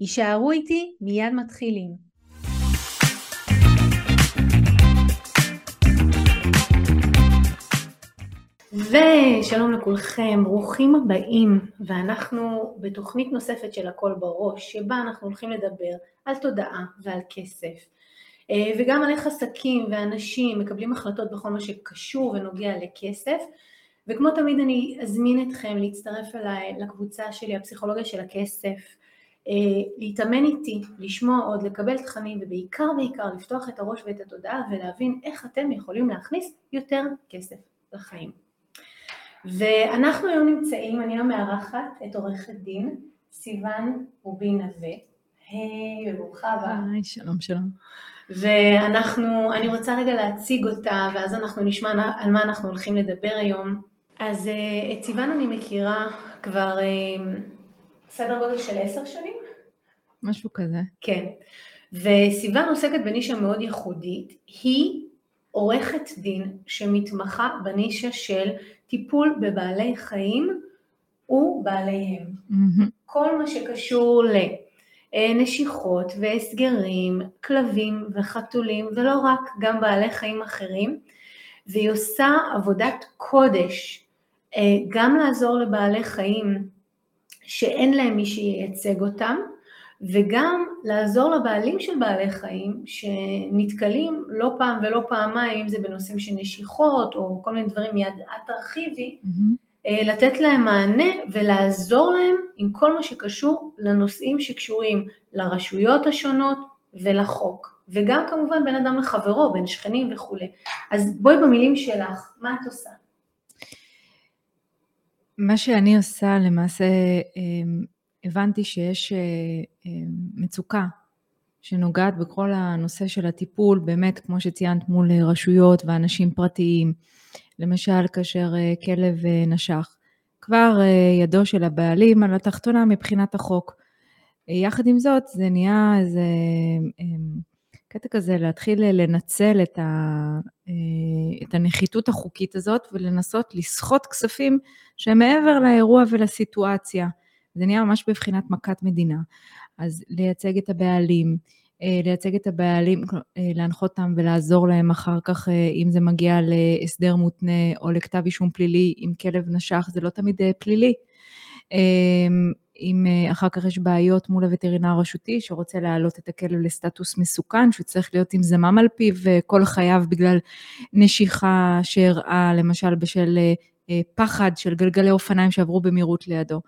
יישארו איתי, מיד מתחילים. ושלום לכולכם, ברוכים הבאים, ואנחנו בתוכנית נוספת של הכל בראש, שבה אנחנו הולכים לדבר על תודעה ועל כסף, אה, וגם על איך עסקים ואנשים מקבלים החלטות בכל מה שקשור ונוגע לכסף, וכמו תמיד אני אזמין אתכם להצטרף אליי לקבוצה שלי, הפסיכולוגיה של הכסף, להתאמן איתי, לשמוע עוד, לקבל תכנים ובעיקר בעיקר לפתוח את הראש ואת התודעה ולהבין איך אתם יכולים להכניס יותר כסף לחיים. ואנחנו היום נמצאים, אני היום מארחת את עורכת דין סיוון רובין נווה. היי, וברוכה הבאה. היי, שלום שלום. ואנחנו, אני רוצה רגע להציג אותה ואז אנחנו נשמע על מה אנחנו הולכים לדבר היום. אז אה, את סיוון אני מכירה כבר אה, סדר גודל של עשר שנים. משהו כזה. כן. וסיוון עוסקת בנישה מאוד ייחודית, היא עורכת דין שמתמחה בנישה של טיפול בבעלי חיים ובעליהם. Mm-hmm. כל מה שקשור לנשיכות והסגרים, כלבים וחתולים, ולא רק, גם בעלי חיים אחרים. והיא עושה עבודת קודש אה, גם לעזור לבעלי חיים שאין להם מי שייצג אותם, וגם לעזור לבעלים של בעלי חיים שנתקלים לא פעם ולא פעמיים, אם זה בנושאים של נשיכות או כל מיני דברים, מיד את תרחיבי, mm-hmm. לתת להם מענה ולעזור להם עם כל מה שקשור לנושאים שקשורים לרשויות השונות ולחוק. וגם כמובן בין אדם לחברו, בין שכנים וכולי. אז בואי במילים שלך, מה את עושה? מה שאני עושה למעשה אמ, הבנתי שיש אה, אה, מצוקה שנוגעת בכל הנושא של הטיפול, באמת, כמו שציינת, מול רשויות ואנשים פרטיים, למשל כאשר אה, כלב נשך. כבר ידו של הבעלים על התחתונה מבחינת החוק. יחד עם זאת, זה נהיה איזה קטע כזה להתחיל לנצל את, ה, את הנחיתות החוקית הזאת ולנסות לסחוט כספים שהם מעבר לאירוע ולסיטואציה. זה נהיה ממש בבחינת מכת מדינה. אז לייצג את הבעלים, אה, לייצג את הבעלים, אה, להנחות אותם ולעזור להם אחר כך, אה, אם זה מגיע להסדר מותנה או לכתב אישום פלילי, אם כלב נשך, זה לא תמיד פלילי. אם אחר כך יש בעיות מול הווטרינר הרשותי שרוצה להעלות את הכלב לסטטוס מסוכן, שהוא צריך להיות עם זמם על פיו כל חייו בגלל נשיכה שאירעה, למשל בשל פחד של גלגלי אופניים שעברו במהירות לידו.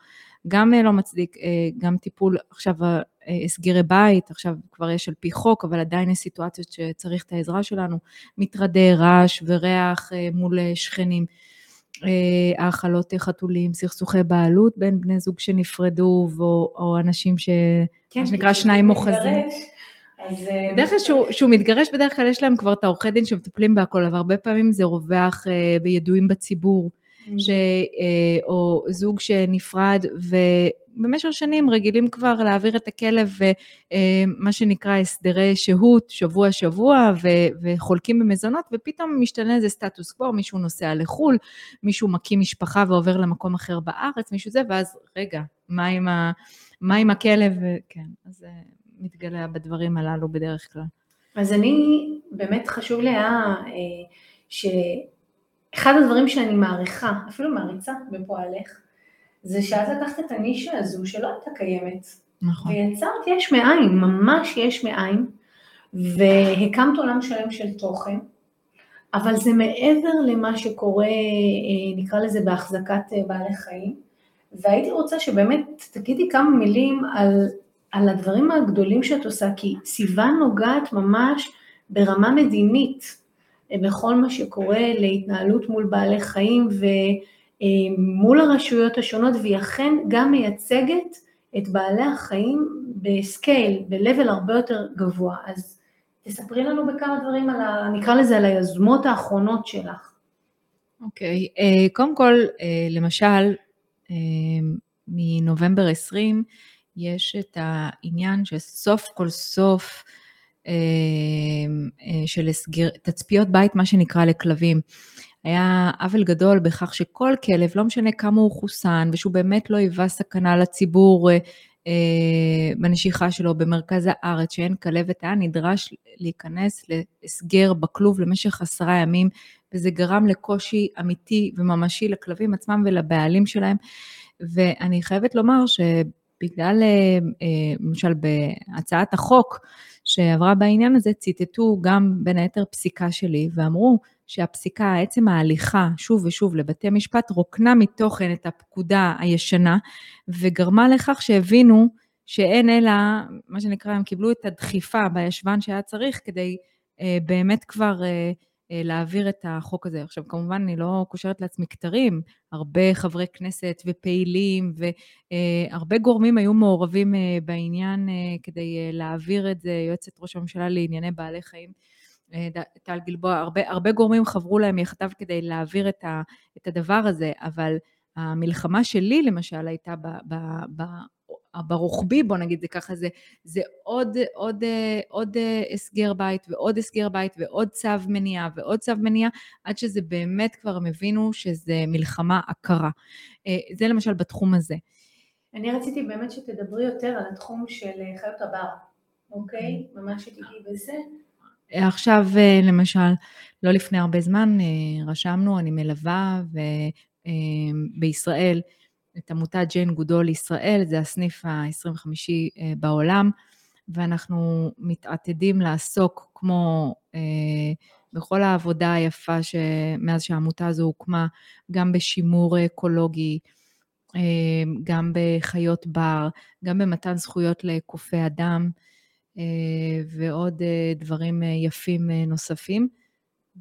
גם אה, לא מצדיק, אה, גם טיפול, עכשיו אה, הסגירי בית, עכשיו כבר יש על פי חוק, אבל עדיין יש סיטואציות שצריך את העזרה שלנו, מטרדי רעש וריח מול שכנים. האכלות חתולים, סכסוכי בעלות בין בני זוג שנפרדו, או, או אנשים ש... כן, מה שנקרא שניים אוחזים. בדרך כלל שהוא, שהוא מתגרש, בדרך כלל יש להם כבר את העורכי דין שמטפלים בהכל, אבל הרבה פעמים זה רווח בידועים בציבור. ש, אה, או זוג שנפרד ובמשך שנים רגילים כבר להעביר את הכלב ומה אה, שנקרא הסדרי שהות, שבוע שבוע, ו, וחולקים במזונות, ופתאום משתנה איזה סטטוס קוו, מישהו נוסע לחו"ל, מישהו מקים משפחה ועובר למקום אחר בארץ, מישהו זה, ואז רגע, מה עם, ה, מה עם הכלב? כן, אז זה מתגלה בדברים הללו בדרך כלל. אז אני, באמת חשוב לי היה ש... אחד הדברים שאני מעריכה, אפילו מעריצה בפועלך, זה שאת לקחת את הנישה הזו שלא הייתה קיימת. נכון. ויצרת יש מאין, ממש יש מאין, והקמת עולם שלם של תוכן, אבל זה מעבר למה שקורה, אה, נקרא לזה בהחזקת אה, בעלי חיים, והייתי רוצה שבאמת תגידי כמה מילים על, על הדברים הגדולים שאת עושה, כי סיוון נוגעת ממש ברמה מדינית. בכל מה שקורה להתנהלות מול בעלי חיים ומול הרשויות השונות, והיא אכן גם מייצגת את בעלי החיים בסקייל, ב-level הרבה יותר גבוה. אז תספרי לנו בכמה דברים על ה... נקרא לזה על היוזמות האחרונות שלך. אוקיי, okay. uh, קודם כל, uh, למשל, uh, מנובמבר 20, יש את העניין שסוף כל סוף של הסגיר, תצפיות בית, מה שנקרא לכלבים. היה עוול גדול בכך שכל כלב, לא משנה כמה הוא חוסן, ושהוא באמת לא היווה סכנה לציבור אה, בנשיכה שלו במרכז הארץ, שאין כלבת, היה נדרש להיכנס להסגר בכלוב למשך עשרה ימים, וזה גרם לקושי אמיתי וממשי לכלבים עצמם ולבעלים שלהם. ואני חייבת לומר שבגלל, אה, אה, למשל בהצעת החוק שעברה בעניין הזה, ציטטו גם בין היתר פסיקה שלי, ואמרו שהפסיקה, עצם ההליכה שוב ושוב לבתי משפט, רוקנה מתוכן את הפקודה הישנה, וגרמה לכך שהבינו שאין אלא, מה שנקרא, הם קיבלו את הדחיפה בישבן שהיה צריך כדי אה, באמת כבר אה, להעביר את החוק הזה. עכשיו, כמובן, אני לא קושרת לעצמי כתרים, הרבה חברי כנסת ופעילים והרבה אה, גורמים היו מעורבים אה, בעניין אה, כדי אה, להעביר את זה, יועצת ראש הממשלה לענייני בעלי חיים. אה, טל גלבוע, הרבה, הרבה גורמים חברו להם יחדיו כדי להעביר את, ה, את הדבר הזה, אבל המלחמה שלי למשל הייתה ב, ב, ב, ברוחבי, בוא נגיד זה ככה, זה, זה עוד, עוד, עוד הסגר בית ועוד הסגר בית ועוד צו מניעה ועוד צו מניעה, עד שזה באמת כבר הם הבינו שזה מלחמה עקרה. אה, זה למשל בתחום הזה. אני רציתי באמת שתדברי יותר על התחום של חיות הבר, אוקיי? Mm. ממש שתגיעי בזה. עכשיו, אה, למשל, לא לפני הרבה זמן אה, רשמנו, אני מלווה אה, בישראל את עמותת ג'יין גודו לישראל, זה הסניף ה-25 בעולם, ואנחנו מתעתדים לעסוק כמו בכל העבודה היפה מאז שהעמותה הזו הוקמה, גם בשימור אקולוגי, גם בחיות בר, גם במתן זכויות לקופי אדם. אה, ועוד אה, דברים אה, יפים נוספים,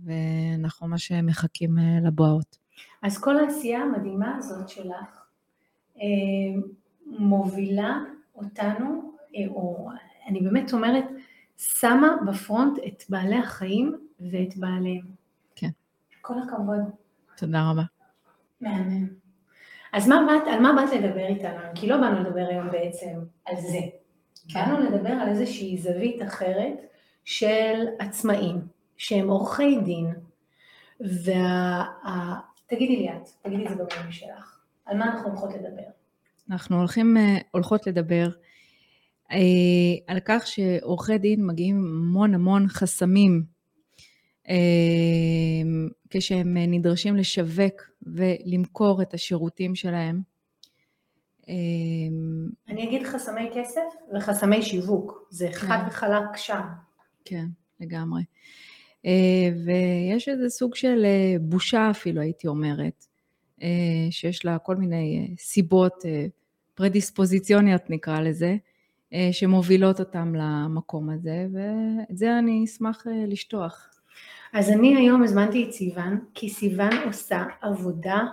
ואנחנו ממש מחכים לבואות. אז כל העשייה המדהימה הזאת שלך מובילה אותנו, או אני באמת אומרת, שמה בפרונט את בעלי החיים ואת בעליהם. כן. כל הכבוד. תודה רבה. מהמם. אז מה באת, על מה באת לדבר איתנו? כי לא באנו לדבר היום בעצם על זה. באנו לדבר על איזושהי זווית אחרת של עצמאים, שהם עורכי דין, וה... תגידי לי את, תגידי את זה במילים שלך, על מה אנחנו הולכות לדבר? אנחנו הולכים, אה, הולכות לדבר אה, על כך שעורכי דין מגיעים המון המון חסמים אה, כשהם נדרשים לשווק ולמכור את השירותים שלהם. אני אגיד חסמי כסף וחסמי שיווק, זה כן. חד וחלק שם. כן, לגמרי. ויש איזה סוג של בושה אפילו, הייתי אומרת, שיש לה כל מיני סיבות פרדיספוזיציוניות נקרא לזה, שמובילות אותם למקום הזה, ואת זה אני אשמח לשטוח. אז אני היום הזמנתי את סיוון, כי סיוון עושה עבודה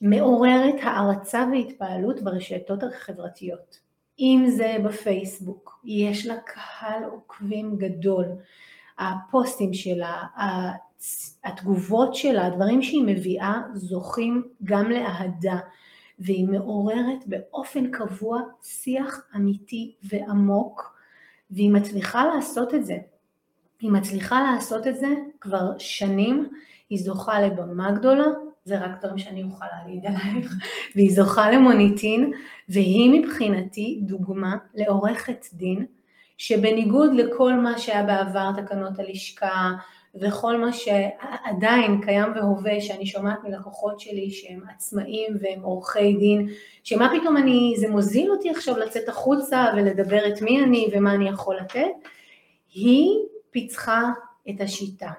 מעוררת הערצה והתפעלות ברשתות החברתיות. אם זה בפייסבוק, יש לה קהל עוקבים גדול, הפוסטים שלה, התגובות שלה, הדברים שהיא מביאה זוכים גם לאהדה והיא מעוררת באופן קבוע שיח אמיתי ועמוק והיא מצליחה לעשות את זה. היא מצליחה לעשות את זה כבר שנים, היא זוכה לבמה גדולה, זה רק דברים שאני אוכל להגיד עלייך, והיא זוכה למוניטין, והיא מבחינתי דוגמה לעורכת דין, שבניגוד לכל מה שהיה בעבר תקנות הלשכה, וכל מה שעדיין קיים והווה, שאני שומעת מלקוחות שלי שהם עצמאים והם עורכי דין, שמה פתאום אני, זה מוזיל אותי עכשיו לצאת החוצה ולדבר את מי אני ומה אני יכול לתת, היא פיצחה את השיטה.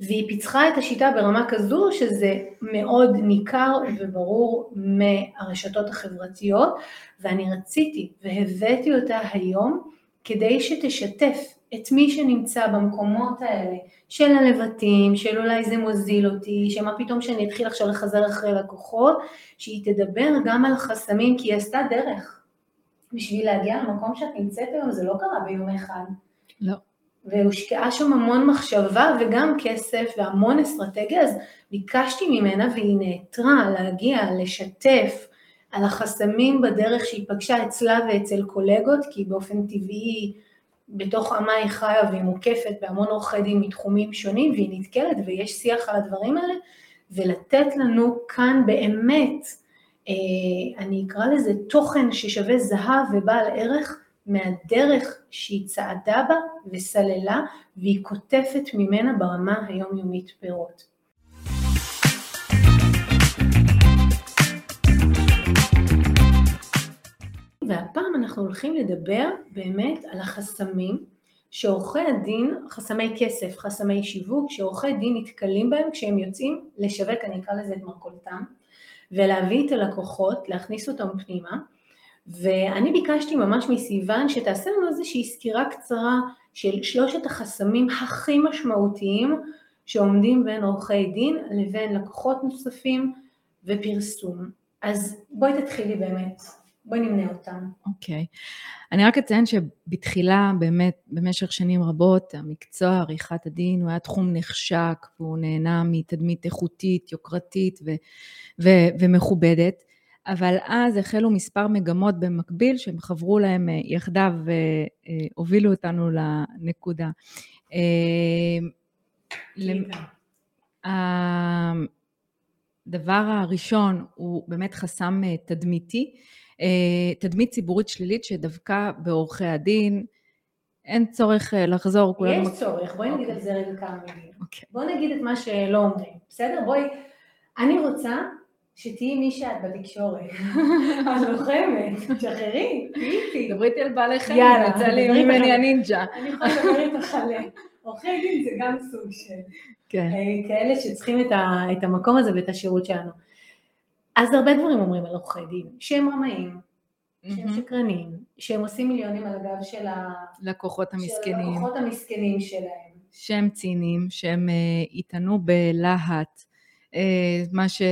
והיא פיצחה את השיטה ברמה כזו שזה מאוד ניכר וברור מהרשתות החברתיות ואני רציתי והבאתי אותה היום כדי שתשתף את מי שנמצא במקומות האלה של הלבטים, של אולי זה מוזיל אותי, שמה פתאום שאני אתחיל עכשיו לחזר אחרי לקוחות, שהיא תדבר גם על חסמים כי היא עשתה דרך, בשביל להגיע למקום שאת נמצאת היום, זה לא קרה ביום אחד. לא. והושקעה שם המון מחשבה וגם כסף והמון אסטרטגיה, אז ביקשתי ממנה והיא נעתרה להגיע, לשתף על החסמים בדרך שהיא פגשה אצלה ואצל קולגות, כי באופן טבעי בתוך עמה היא חיה והיא מוקפת בהמון עורכי דין מתחומים שונים והיא נתקלת ויש שיח על הדברים האלה, ולתת לנו כאן באמת, אה, אני אקרא לזה תוכן ששווה זהב ובעל ערך, מהדרך שהיא צעדה בה וסללה והיא קוטפת ממנה ברמה היומיומית פירות. והפעם אנחנו הולכים לדבר באמת על החסמים שעורכי הדין, חסמי כסף, חסמי שיווק, שעורכי דין נתקלים בהם כשהם יוצאים לשווק, אני אקרא לזה את מרכולתם, ולהביא את הלקוחות, להכניס אותם פנימה, ואני ביקשתי ממש מסיוון שתעשה לנו איזושהי סקירה קצרה של שלושת החסמים הכי משמעותיים שעומדים בין עורכי דין לבין לקוחות נוספים ופרסום. אז בואי תתחילי באמת, בואי נמנה אותם. אוקיי. Okay. אני רק אציין שבתחילה, באמת, במשך שנים רבות, המקצוע עריכת הדין הוא היה תחום נחשק, והוא נהנה מתדמית איכותית, יוקרתית ו- ו- ומכובדת. אבל אז החלו מספר מגמות במקביל שהם חברו להם אה, יחדיו והובילו אותנו לנקודה. אה, הדבר הראשון הוא באמת חסם אה, תדמיתי, תדמית ציבורית שלילית שדווקא בעורכי הדין, אין צורך לחזור. יש צורך, בואי נגיד על זה רגע כמה מילים. אוקיי. בואי נגיד את מה שלא אומרים, בסדר? בואי, אני רוצה שתהיי מי שאת בתקשורת. את לוחמת, תשחררי, תהיי איתי. דברי איתי על בעלי חיים, יצא לי ממני הנינג'ה. אני יכולה לדבר איתך על עורכי דין זה גם סוג של כן. אה, כאלה שצריכים את המקום הזה ואת השירות שלנו. אז הרבה דברים אומרים על עורכי דין, שהם רמאים, שהם שקרנים, שהם עושים מיליונים על הגב של הלקוחות המסכנים, של המסכנים שלהם. שהם ציניים, שהם יטענו אה, בלהט. אה, מה ש...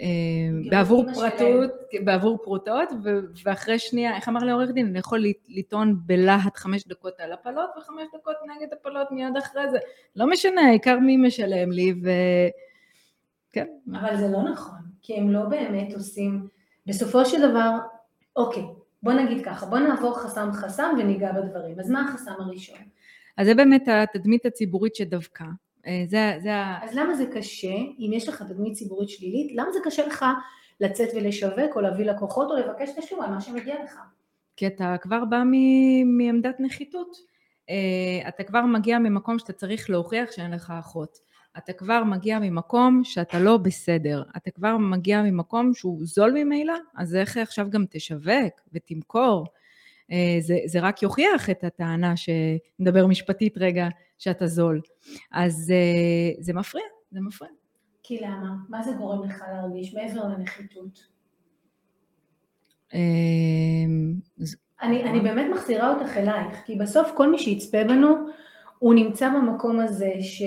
אה, בעבור פרטות, בעבור פרוטות, ואחרי שנייה, איך אמר לי עורך דין, אני יכול לטעון בלהט חמש דקות על הפלות וחמש דקות נגד הפלות מיד אחרי זה. לא משנה, העיקר מי משלם לי, ו... כן. אבל זה לא נכון, כי הם לא באמת עושים, בסופו של דבר, אוקיי, בוא נגיד ככה, בוא נעבור חסם חסם וניגע בדברים. אז מה החסם הראשון? אז זה באמת התדמית הציבורית שדווקא. אה, זה, זה אז למה זה קשה, אם יש לך תדמית ציבורית שלילית, למה זה קשה לך לצאת ולשווק או להביא לקוחות או לבקש תשלום על מה שמגיע לך? כי אתה כבר בא מעמדת נחיתות. אה, אתה כבר מגיע ממקום שאתה צריך להוכיח שאין לך אחות. אתה כבר מגיע ממקום שאתה לא בסדר. אתה כבר מגיע ממקום שהוא זול ממילא, אז איך עכשיו גם תשווק ותמכור? אה, זה, זה רק יוכיח את הטענה שנדבר משפטית רגע, שאתה זול. אז uh, זה מפריע, זה מפריע. כי למה? מה זה גורם לך להרגיש מעבר לנחיתות? אמ, אני, אני באמת מחזירה אותך אלייך, כי בסוף כל מי שיצפה בנו, הוא נמצא במקום הזה ש...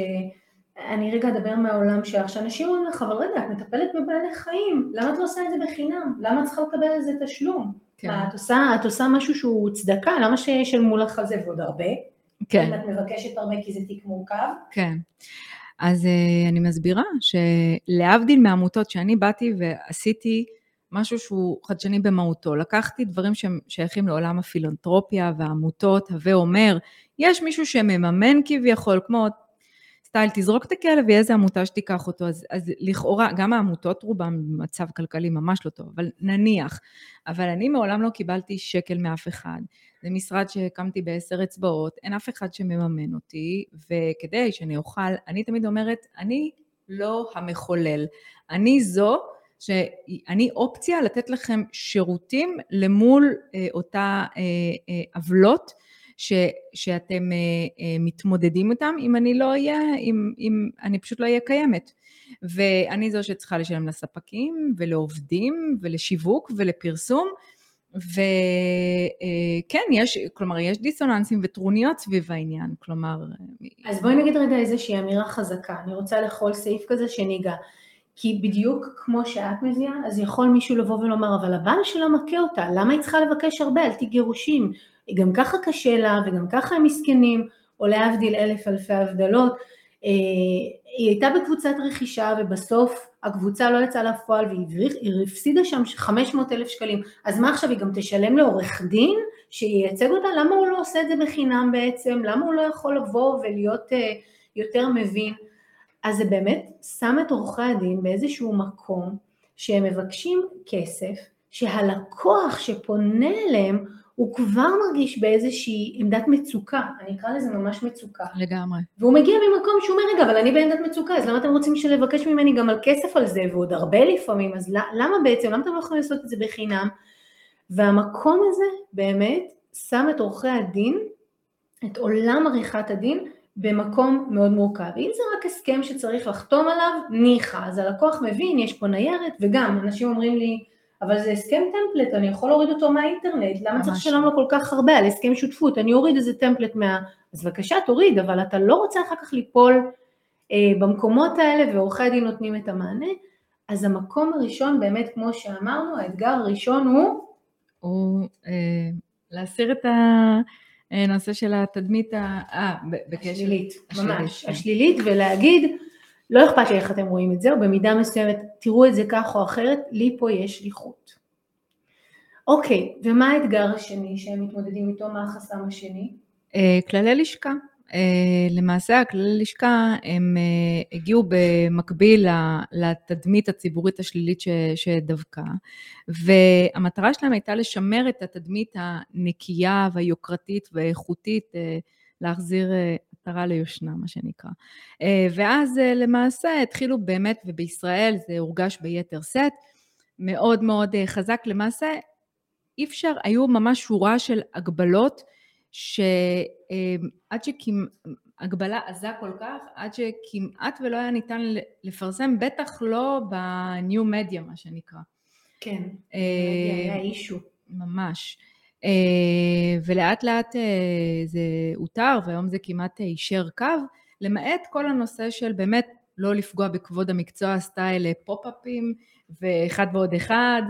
אני רגע אדבר מהעולם שלך, שאנשים אומרים לך, אבל רגע, את מטפלת בבעלי חיים, למה את לא עושה את זה בחינם? למה את צריכה לקבל על זה תשלום? כן. את עושה, את עושה משהו שהוא צדקה, למה שישלמו לך על זה ועוד הרבה? כן. אם את מבקשת הרבה כי זה תיק מורכב. כן. אז uh, אני מסבירה שלהבדיל מעמותות שאני באתי ועשיתי משהו שהוא חדשני במהותו, לקחתי דברים שהם שייכים לעולם הפילנטרופיה והעמותות, הווה אומר, יש מישהו שמממן כביכול, כמו סטייל, תזרוק את הכלב ואיזה עמותה שתיקח אותו, אז, אז לכאורה, גם העמותות רובן במצב כלכלי ממש לא טוב, אבל נניח, אבל אני מעולם לא קיבלתי שקל מאף אחד. זה משרד שהקמתי בעשר אצבעות, אין אף אחד שמממן אותי, וכדי שאני אוכל, אני תמיד אומרת, אני לא המחולל, אני זו שאני אופציה לתת לכם שירותים למול אה, אותה אה, אה, עוולות ש, שאתם אה, אה, מתמודדים איתם, אם אני לא אהיה, אם, אם אני פשוט לא אהיה קיימת. ואני זו שצריכה לשלם לספקים ולעובדים ולשיווק ולפרסום, וכן, יש, כלומר, יש דיסוננסים וטרוניות סביב העניין, כלומר... אז בואי נגיד רגע איזושהי אמירה חזקה, אני רוצה לכל סעיף כזה שניגע. כי בדיוק כמו שאת מביאה, אז יכול מישהו לבוא ולומר, אבל הבעל שלה מכה אותה, למה היא צריכה לבקש הרבה על תיק גירושים? גם ככה קשה לה, וגם ככה הם מסכנים, או להבדיל אלף אלפי הבדלות. אה, היא הייתה בקבוצת רכישה ובסוף הקבוצה לא יצאה לפועל והיא הפסידה שם 500 אלף שקלים, אז מה עכשיו היא גם תשלם לעורך דין שייצג אותה? למה הוא לא עושה את זה בחינם בעצם? למה הוא לא יכול לבוא ולהיות uh, יותר מבין? אז זה באמת שם את עורכי הדין באיזשהו מקום שהם מבקשים כסף שהלקוח שפונה אליהם הוא כבר מרגיש באיזושהי עמדת מצוקה, אני אקרא לזה ממש מצוקה. לגמרי. והוא מגיע ממקום שהוא אומר, רגע, אבל אני בעמדת מצוקה, אז למה אתם רוצים לבקש ממני גם על כסף על זה, ועוד הרבה לפעמים, אז למה בעצם, למה אתם לא יכולים לעשות את זה בחינם? והמקום הזה באמת שם את עורכי הדין, את עולם עריכת הדין, במקום מאוד מורכב. אם זה רק הסכם שצריך לחתום עליו, ניחא, אז הלקוח מבין, יש פה ניירת, וגם אנשים אומרים לי, אבל זה הסכם טמפלט, אני יכול להוריד אותו מהאינטרנט, למה צריך לשלם לו כל כך הרבה על הסכם שותפות, אני אוריד איזה טמפלט מה... אז בבקשה תוריד, אבל אתה לא רוצה אחר כך ליפול אה, במקומות האלה ועורכי הדין נותנים את המענה, אז המקום הראשון באמת כמו שאמרנו, האתגר הראשון הוא? הוא אה, להסיר את הנושא של התדמית ה... אה, בקשר... השלילית, ממש, השלילית ולהגיד לא אכפת לי איך אתם רואים את זה, או במידה מסוימת תראו את זה כך או אחרת, לי פה יש שליחות. אוקיי, ומה האתגר השני שהם מתמודדים איתו? מה החסם השני? אה, כללי לשכה. אה, למעשה הכללי לשכה הם אה, הגיעו במקביל לתדמית הציבורית השלילית שדבקה, והמטרה שלהם הייתה לשמר את התדמית הנקייה והיוקרתית והאיכותית, להחזיר עטרה ליושנה, מה שנקרא. אה, ואז אה, למעשה התחילו באמת, ובישראל זה הורגש ביתר שאת, מאוד מאוד אה, חזק. למעשה אי אפשר, היו ממש שורה של הגבלות, שעד שכמעט, הגבלה עזה כל כך, עד שכמעט ולא היה ניתן לפרסם, בטח לא בניו מדיה, מה שנקרא. כן, היה אישו. ממש. אה, ולאט לאט אה, זה הותר והיום זה כמעט יישר קו, למעט כל הנושא של באמת לא לפגוע בכבוד המקצוע סטייל פופ-אפים ואחד ועוד אחד,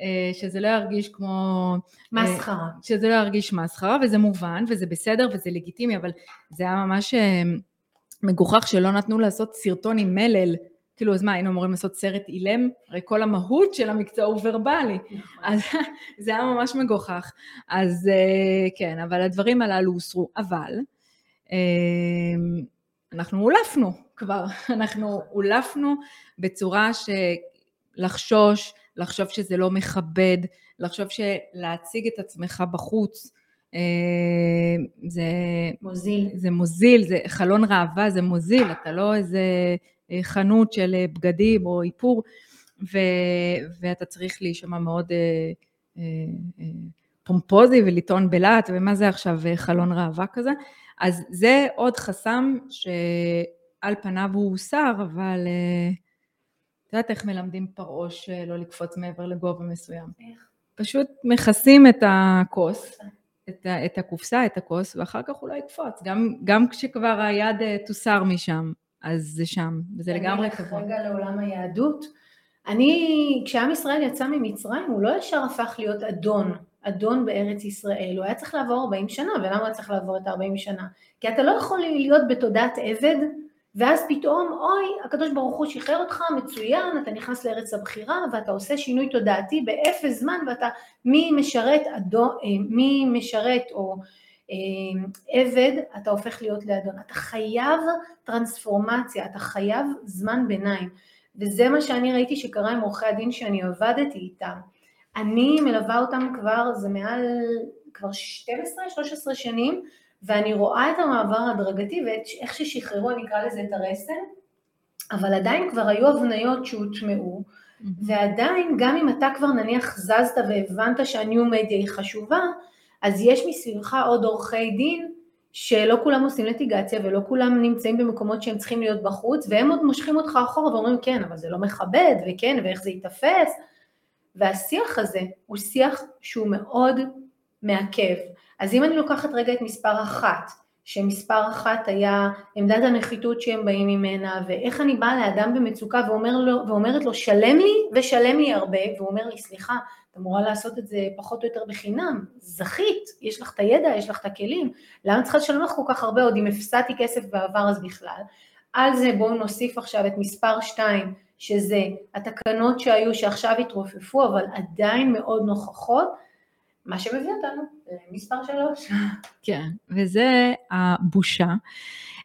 אה, שזה לא ירגיש כמו... מסחרה. שזה לא ירגיש מסחרה, וזה מובן, וזה בסדר, וזה לגיטימי, אבל זה היה ממש מגוחך שלא נתנו לעשות סרטון עם מלל כאילו, אז מה, היינו אמורים לעשות סרט אילם? הרי כל המהות של המקצוע הוא ורבלי. נכון. אז זה היה ממש מגוחך. אז אה, כן, אבל הדברים הללו הוסרו. אבל אה, אנחנו הולפנו כבר, אנחנו הולפנו בצורה שלחשוש, לחשוב שזה לא מכבד, לחשוב שלהציג את עצמך בחוץ, אה, זה מוזיל. זה מוזיל, זה חלון ראווה, זה מוזיל, אתה לא איזה חנות של אה, בגדים או איפור, ו, ואתה צריך להישמע מאוד אה, אה, אה, פומפוזי ולטעון בלהט, ומה זה עכשיו חלון ראווה כזה. אז זה עוד חסם שעל פניו הוא הוסר, אבל את יודעת איך מלמדים פרעוש לא לקפוץ מעבר לגובה מסוים? איך? פשוט מכסים את הכוס, את, את הקופסה, את הכוס, ואחר כך הוא לא יקפוץ, גם, גם כשכבר היד תוסר משם. אז זה שם, וזה לגמרי כבוד. רגע לעולם היהדות. אני, כשעם ישראל יצא ממצרים, הוא לא ישר הפך להיות אדון, אדון בארץ ישראל, הוא היה צריך לעבור 40 שנה, ולמה הוא היה צריך לעבור את ה-40 שנה? כי אתה לא יכול להיות בתודעת עבד, ואז פתאום, אוי, הקדוש ברוך הוא שחרר אותך, מצוין, אתה נכנס לארץ הבחירה, ואתה עושה שינוי תודעתי באפס זמן, ואתה מי משרת, אדון, אה, מי משרת או עבד, אתה הופך להיות לאדון. אתה חייב טרנספורמציה, אתה חייב זמן ביניים. וזה מה שאני ראיתי שקרה עם עורכי הדין שאני עבדתי איתם. אני מלווה אותם כבר, זה מעל כבר 12-13 שנים, ואני רואה את המעבר ההדרגתי ואיך ששחררו, אני אקרא לזה את הרסן, אבל עדיין כבר היו הבניות שהוטמעו. ועדיין, גם אם אתה כבר נניח זזת והבנת שהניו מדיה היא חשובה, אז יש מסביבך עוד עורכי דין שלא כולם עושים לטיגציה ולא כולם נמצאים במקומות שהם צריכים להיות בחוץ והם עוד מושכים אותך אחורה ואומרים כן אבל זה לא מכבד וכן ואיך זה ייתפס והשיח הזה הוא שיח שהוא מאוד מעכב. אז אם אני לוקחת רגע את מספר אחת שמספר אחת היה עמדת הנחיתות שהם באים ממנה, ואיך אני באה לאדם במצוקה ואומר לו, ואומרת לו שלם לי ושלם לי הרבה, והוא אומר לי סליחה, את אמורה לעשות את זה פחות או יותר בחינם, זכית, יש לך את הידע, יש לך את הכלים, למה צריכה לשלם לך כל כך הרבה עוד אם הפסדתי כסף בעבר אז בכלל? על זה בואו נוסיף עכשיו את מספר 2, שזה התקנות שהיו שעכשיו התרופפו, אבל עדיין מאוד נוכחות, מה שמביא אותנו למספר 3. כן, וזה הבושה,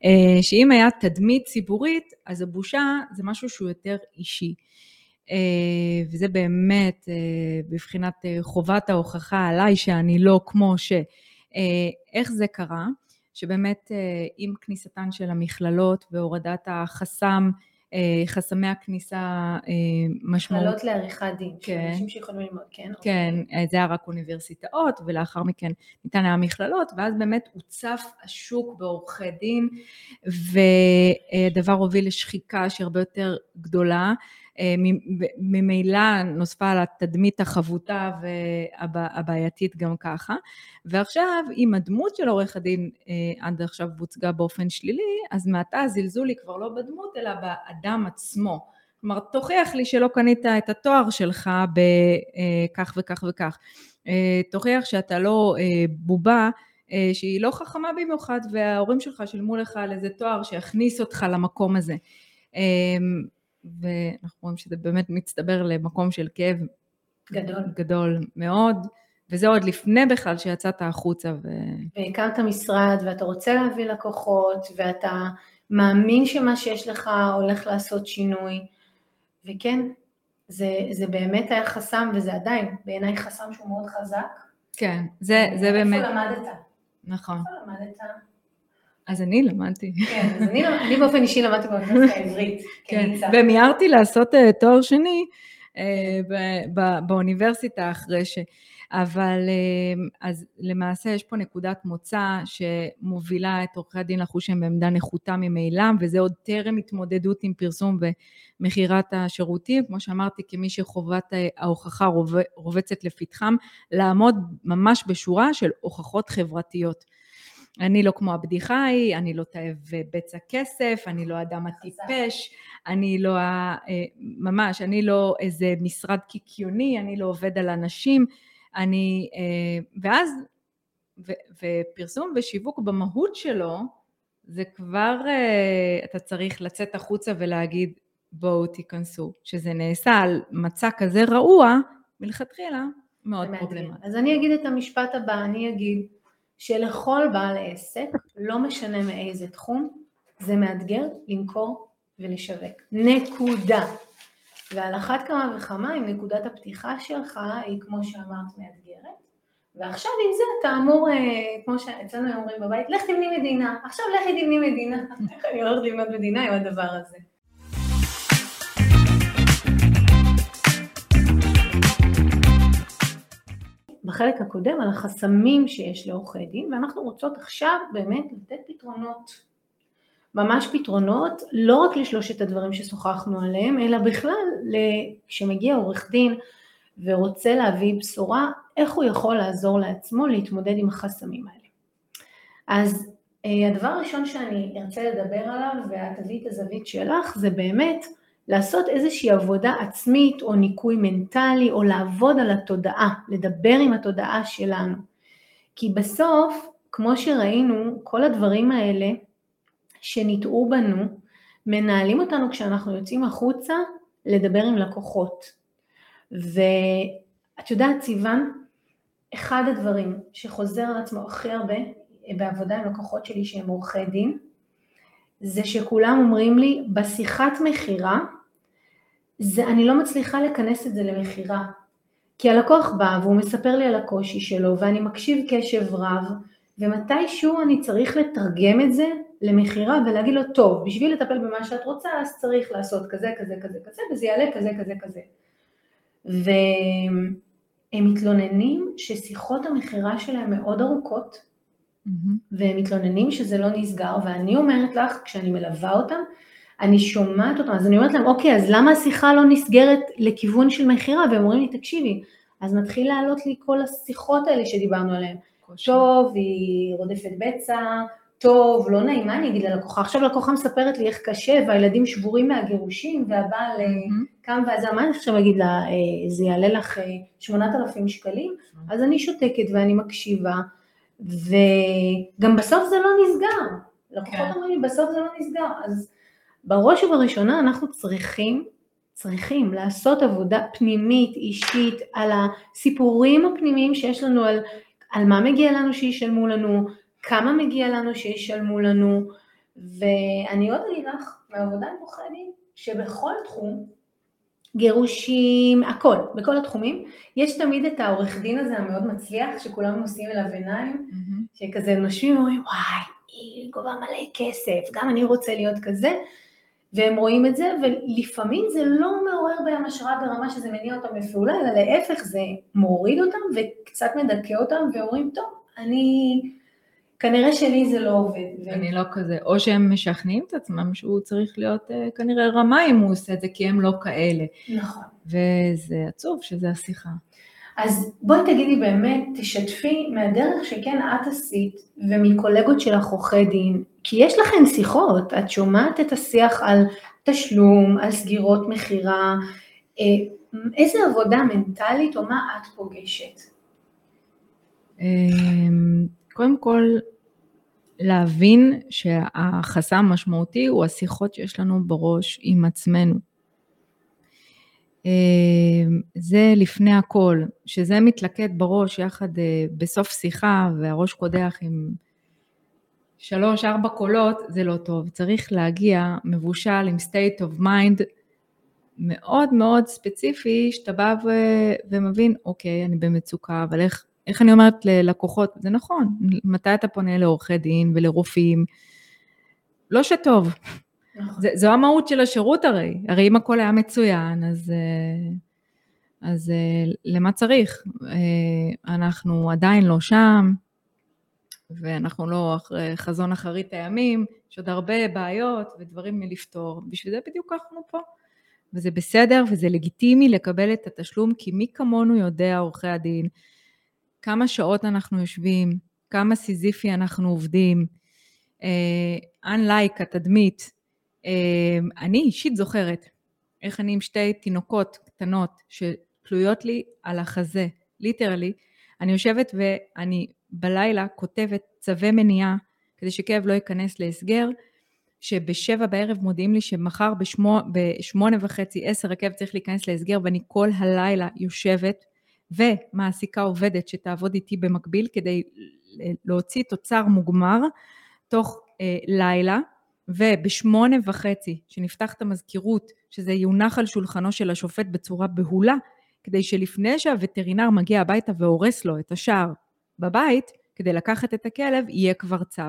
אה, שאם היה תדמית ציבורית, אז הבושה זה משהו שהוא יותר אישי. אה, וזה באמת אה, בבחינת חובת ההוכחה עליי שאני לא כמו ש... איך זה קרה? שבאמת עם כניסתן של המכללות והורדת החסם אה, חסמי הכניסה אה, משמעות. מכללות לעריכת דין, כן. אנשים שיכולים ללמוד, כן? כן, אוקיי. זה היה רק אוניברסיטאות, ולאחר מכן ניתן היה מכללות, ואז באמת הוצף השוק בעורכי דין, והדבר הוביל לשחיקה שהיא הרבה יותר גדולה. אה, ממילא נוספה על התדמית החבוטה והבעייתית גם ככה. ועכשיו, אם הדמות של עורך הדין אה, עד עכשיו הוצגה באופן שלילי, אז מעתה הזלזול היא כבר לא בדמות, אלא באדם עצמו. כלומר, תוכיח לי שלא קנית את התואר שלך בכך אה, וכך וכך. תוכיח שאתה לא בובה שהיא לא חכמה במיוחד, וההורים שלך שילמו לך על איזה תואר שיכניס אותך למקום הזה. ואנחנו רואים שזה באמת מצטבר למקום של כאב גדול, גדול מאוד, וזה עוד לפני בכלל שיצאת החוצה. ו... והקמת משרד, ואתה רוצה להביא לקוחות, ואתה מאמין שמה שיש לך הולך לעשות שינוי, וכן, זה, זה באמת היה חסם, וזה עדיין בעיניי חסם שהוא מאוד חזק. כן, זה, זה באמת... איפה למדת? נכון. איפה למדת? אז אני למדתי. כן, אז אני, אני באופן אישי למדתי באוניברסיטה העברית. כן, ומיהרתי לעשות uh, תואר שני uh, באוניברסיטה אחרי ש... אבל uh, אז למעשה יש פה נקודת מוצא שמובילה את עורכי הדין לחוש שהם בעמדה נחותה ממילא, וזה עוד טרם התמודדות עם פרסום ומכירת השירותים, כמו שאמרתי, כמי שחובת ההוכחה רובצת לפתחם, לעמוד ממש בשורה של הוכחות חברתיות. אני לא כמו הבדיחה ההיא, אני לא תאב בצע כסף, אני לא אדם הטיפש, אני לא, אה, ממש, אני לא איזה משרד קיקיוני, אני לא עובד על אנשים, אני, אה, ואז, ו, ופרסום ושיווק במהות שלו, זה כבר, אה, אתה צריך לצאת החוצה ולהגיד, בואו תיכנסו. שזה נעשה על מצע כזה רעוע, מלכתחילה מאוד פרובלמטי. אז אני אגיד את המשפט הבא, אני אגיד, שלכל בעל עסק, לא משנה מאיזה תחום, זה מאתגר למכור ולשווק. נקודה. ועל אחת כמה וכמה אם נקודת הפתיחה שלך היא כמו שאמרת מאתגרת, ועכשיו עם זה אתה אמור, אה, כמו שאצלנו אומרים בבית, לך תבני מדינה, עכשיו לכי תבני מדינה, איך אני הולכת לבנות מדינה עם הדבר הזה. בחלק הקודם על החסמים שיש לעורכי דין, ואנחנו רוצות עכשיו באמת לתת פתרונות. ממש פתרונות, לא רק לשלושת הדברים ששוחחנו עליהם, אלא בכלל כשמגיע עורך דין ורוצה להביא בשורה, איך הוא יכול לעזור לעצמו להתמודד עם החסמים האלה. אז אה, הדבר הראשון שאני ארצה לדבר עליו, ואת תביאי את הזווית שלך, זה באמת לעשות איזושהי עבודה עצמית או ניקוי מנטלי או לעבוד על התודעה, לדבר עם התודעה שלנו. כי בסוף, כמו שראינו, כל הדברים האלה שניטעו בנו, מנהלים אותנו כשאנחנו יוצאים החוצה לדבר עם לקוחות. ואת יודעת, סיוון, אחד הדברים שחוזר על עצמו הכי הרבה בעבודה עם לקוחות שלי שהם עורכי דין, זה שכולם אומרים לי, בשיחת מכירה, זה, אני לא מצליחה לכנס את זה למכירה. כי הלקוח בא והוא מספר לי על הקושי שלו ואני מקשיב קשב רב ומתישהו אני צריך לתרגם את זה למכירה ולהגיד לו טוב בשביל לטפל במה שאת רוצה אז צריך לעשות כזה כזה כזה כזה וזה יעלה כזה כזה כזה והם מתלוננים ששיחות המכירה שלהם מאוד ארוכות mm-hmm. והם מתלוננים שזה לא נסגר ואני אומרת לך כשאני מלווה אותם אני שומעת אותם, אז אני אומרת להם, אוקיי, אז למה השיחה לא נסגרת לכיוון של מכירה? והם אומרים לי, תקשיבי, אז מתחיל לעלות לי כל השיחות האלה שדיברנו עליהן. טוב, היא רודפת בצע, טוב, לא נעים, מה אני אגיד ללקוחה? עכשיו לקוחה מספרת לי איך קשה, והילדים שבורים מהגירושים, והבעל mm-hmm. קם ועזר, מה אני עכשיו אגיד לה, אה, זה יעלה לך 8,000 שקלים? Mm-hmm. אז אני שותקת ואני מקשיבה, וגם בסוף זה לא נסגר. לקוחות כן. אומרים לי, בסוף זה לא נסגר. אז בראש ובראשונה אנחנו צריכים, צריכים לעשות עבודה פנימית, אישית, על הסיפורים הפנימיים שיש לנו, על, על מה מגיע לנו שישלמו לנו, כמה מגיע לנו שישלמו לנו, ואני עוד אגיד לך, מעבודה עם עורכי דין, שבכל תחום, גירושים, הכל, בכל התחומים, יש תמיד את העורך דין הזה המאוד מצליח, שכולם נושאים אליו עיניים, mm-hmm. שכזה נושמים ואומרים, וואי, היא גובה מלא כסף, גם אני רוצה להיות כזה, והם רואים את זה, ולפעמים זה לא מעורר בהם השראה ברמה שזה מניע אותם לפעולה, אלא להפך, זה מוריד אותם וקצת מדכא אותם, ואומרים, טוב, אני כנראה שלי זה לא עובד. אני לא כזה, או שהם משכנעים את עצמם שהוא צריך להיות uh, כנראה רמה אם הוא עושה את זה, כי הם לא כאלה. נכון. וזה עצוב שזה השיחה. אז בואי תגידי באמת, תשתפי מהדרך שכן את עשית ומקולגות שלך עורכי דין, כי יש לכן שיחות, את שומעת את השיח על תשלום, על סגירות מכירה, אה, איזה עבודה מנטלית או מה את פוגשת? אמ, קודם כל, להבין שהחסם המשמעותי הוא השיחות שיש לנו בראש עם עצמנו. אמ, זה לפני הכל, שזה מתלכד בראש יחד אה, בסוף שיחה והראש קודח עם שלוש, ארבע קולות, זה לא טוב. צריך להגיע מבושל עם state of mind מאוד מאוד ספציפי, שאתה בא ו- ומבין, אוקיי, אני במצוקה, אבל איך, איך אני אומרת ללקוחות, זה נכון, מתי אתה פונה לעורכי דין ולרופאים? לא שטוב. נכון. זה, זו המהות של השירות הרי, הרי אם הכל היה מצוין, אז, אה, אז אה, למה צריך? אה, אנחנו עדיין לא שם, ואנחנו לא אחרי חזון אחרית הימים, יש עוד הרבה בעיות ודברים מלפתור, בשביל זה בדיוק אנחנו פה. וזה בסדר וזה לגיטימי לקבל את התשלום, כי מי כמונו יודע, עורכי הדין, כמה שעות אנחנו יושבים, כמה סיזיפי אנחנו עובדים, uh, unlike התדמית. Uh, אני אישית זוכרת איך אני עם שתי תינוקות קטנות שתלויות לי על החזה, ליטרלי, אני יושבת ואני בלילה כותבת צווי מניעה כדי שכאב לא ייכנס להסגר, שבשבע בערב מודיעים לי שמחר בשמו, בשמונה וחצי, עשר הכאב צריך להיכנס להסגר ואני כל הלילה יושבת ומעסיקה עובדת שתעבוד איתי במקביל כדי להוציא תוצר מוגמר תוך אה, לילה, ובשמונה וחצי, שנפתח את המזכירות, שזה יונח על שולחנו של השופט בצורה בהולה, כדי שלפני שהווטרינר מגיע הביתה והורס לו את השער בבית, כדי לקחת את הכלב, יהיה כבר צו.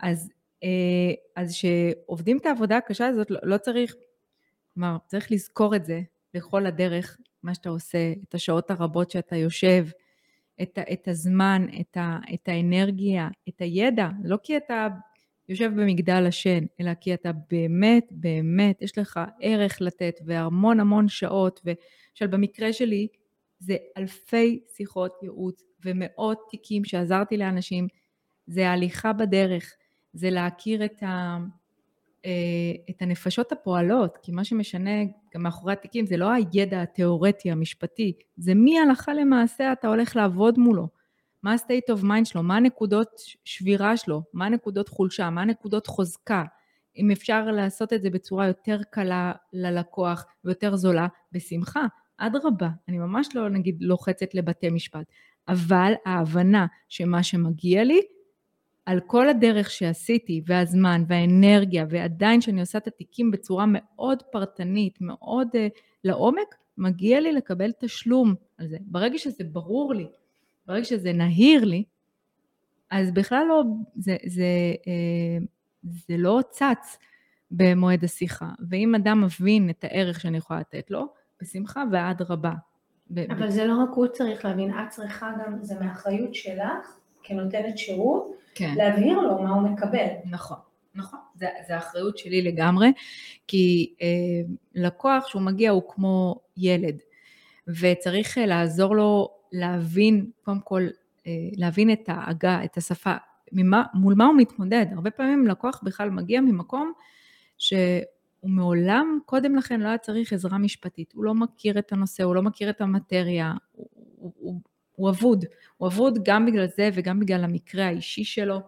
אז, אה, אז שעובדים את העבודה הקשה הזאת, לא, לא צריך, כלומר, צריך לזכור את זה לכל הדרך, מה שאתה עושה, את השעות הרבות שאתה יושב, את, את הזמן, את, ה, את האנרגיה, את הידע, לא כי אתה יושב במגדל השן, אלא כי אתה באמת, באמת, יש לך ערך לתת והמון המון שעות, ושל במקרה שלי, זה אלפי שיחות ייעוץ ומאות תיקים שעזרתי לאנשים, זה ההליכה בדרך, זה להכיר את, ה, אה, את הנפשות הפועלות, כי מה שמשנה גם מאחורי התיקים זה לא הידע התיאורטי המשפטי, זה מי הלכה למעשה אתה הולך לעבוד מולו. מה ה-state of mind שלו, מה הנקודות שבירה שלו, מה הנקודות חולשה, מה הנקודות חוזקה. אם אפשר לעשות את זה בצורה יותר קלה ללקוח ויותר זולה, בשמחה, אדרבה, אני ממש לא נגיד לוחצת לבתי משפט, אבל ההבנה שמה שמגיע לי, על כל הדרך שעשיתי, והזמן, והאנרגיה, ועדיין שאני עושה את התיקים בצורה מאוד פרטנית, מאוד uh, לעומק, מגיע לי לקבל תשלום על זה. ברגע שזה ברור לי, ברגע שזה נהיר לי, אז בכלל לא, זה, זה, uh, זה לא צץ במועד השיחה. ואם אדם מבין את הערך שאני יכולה לתת לו, בשמחה ואדרבה. אבל זה לא רק הוא צריך להבין, את צריכה גם, זה מאחריות שלך כנותנת שירות, כן. להבהיר לו מה הוא מקבל. נכון, נכון, זה, זה האחריות שלי לגמרי, כי אה, לקוח שהוא מגיע הוא כמו ילד, וצריך אה, לעזור לו להבין, קודם כל, אה, להבין את העגה, את השפה, ממה, מול מה הוא מתמודד. הרבה פעמים לקוח בכלל מגיע ממקום שהוא מעולם קודם לכן לא היה צריך עזרה משפטית. הוא לא מכיר את הנושא, הוא לא מכיר את המטריה, הוא, הוא, הוא, הוא אבוד. הוא אבוד גם בגלל זה וגם בגלל המקרה האישי שלו.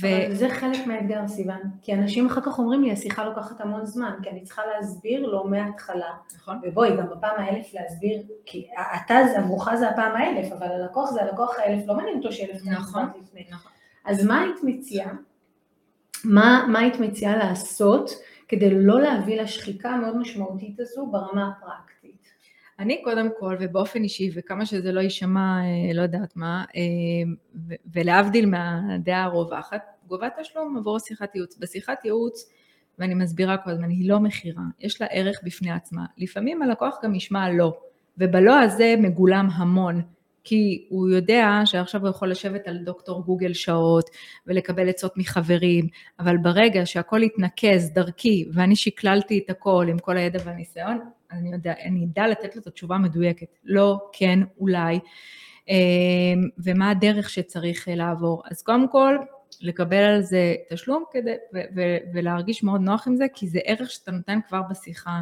ו... אבל זה חלק מהאתגר, סיוון. כי אנשים אחר כך אומרים לי, השיחה לוקחת המון זמן, כי אני צריכה להסביר לו מההתחלה. נכון. ובואי, גם בפעם האלף להסביר, כי אתה, עבורך זה הפעם האלף, אבל הלקוח זה הלקוח האלף, לא מעניין אותו שאלף נכון, לפני. נכון. אז מה היית מציעה? מה, מה היית מציעה לעשות כדי לא להביא לשחיקה המאוד משמעותית הזו ברמה הפרקטית? אני קודם כל, ובאופן אישי, וכמה שזה לא יישמע, אה, לא יודעת מה, אה, ולהבדיל מהדעה הרווחת, גובה תשלום עבור שיחת ייעוץ. בשיחת ייעוץ, ואני מסבירה כל הזמן, היא לא מכירה, יש לה ערך בפני עצמה. לפעמים הלקוח גם ישמע לא, ובלא הזה מגולם המון. כי הוא יודע שעכשיו הוא יכול לשבת על דוקטור גוגל שעות ולקבל עצות מחברים, אבל ברגע שהכל יתנקז דרכי ואני שקללתי את הכל עם כל הידע והניסיון, אני יודע, אני אדע לתת לו את התשובה המדויקת, לא, כן, אולי, אמ, ומה הדרך שצריך לעבור. אז קודם כל, לקבל על זה תשלום כדי, ו- ו- ולהרגיש מאוד נוח עם זה, כי זה ערך שאתה נותן כבר בשיחה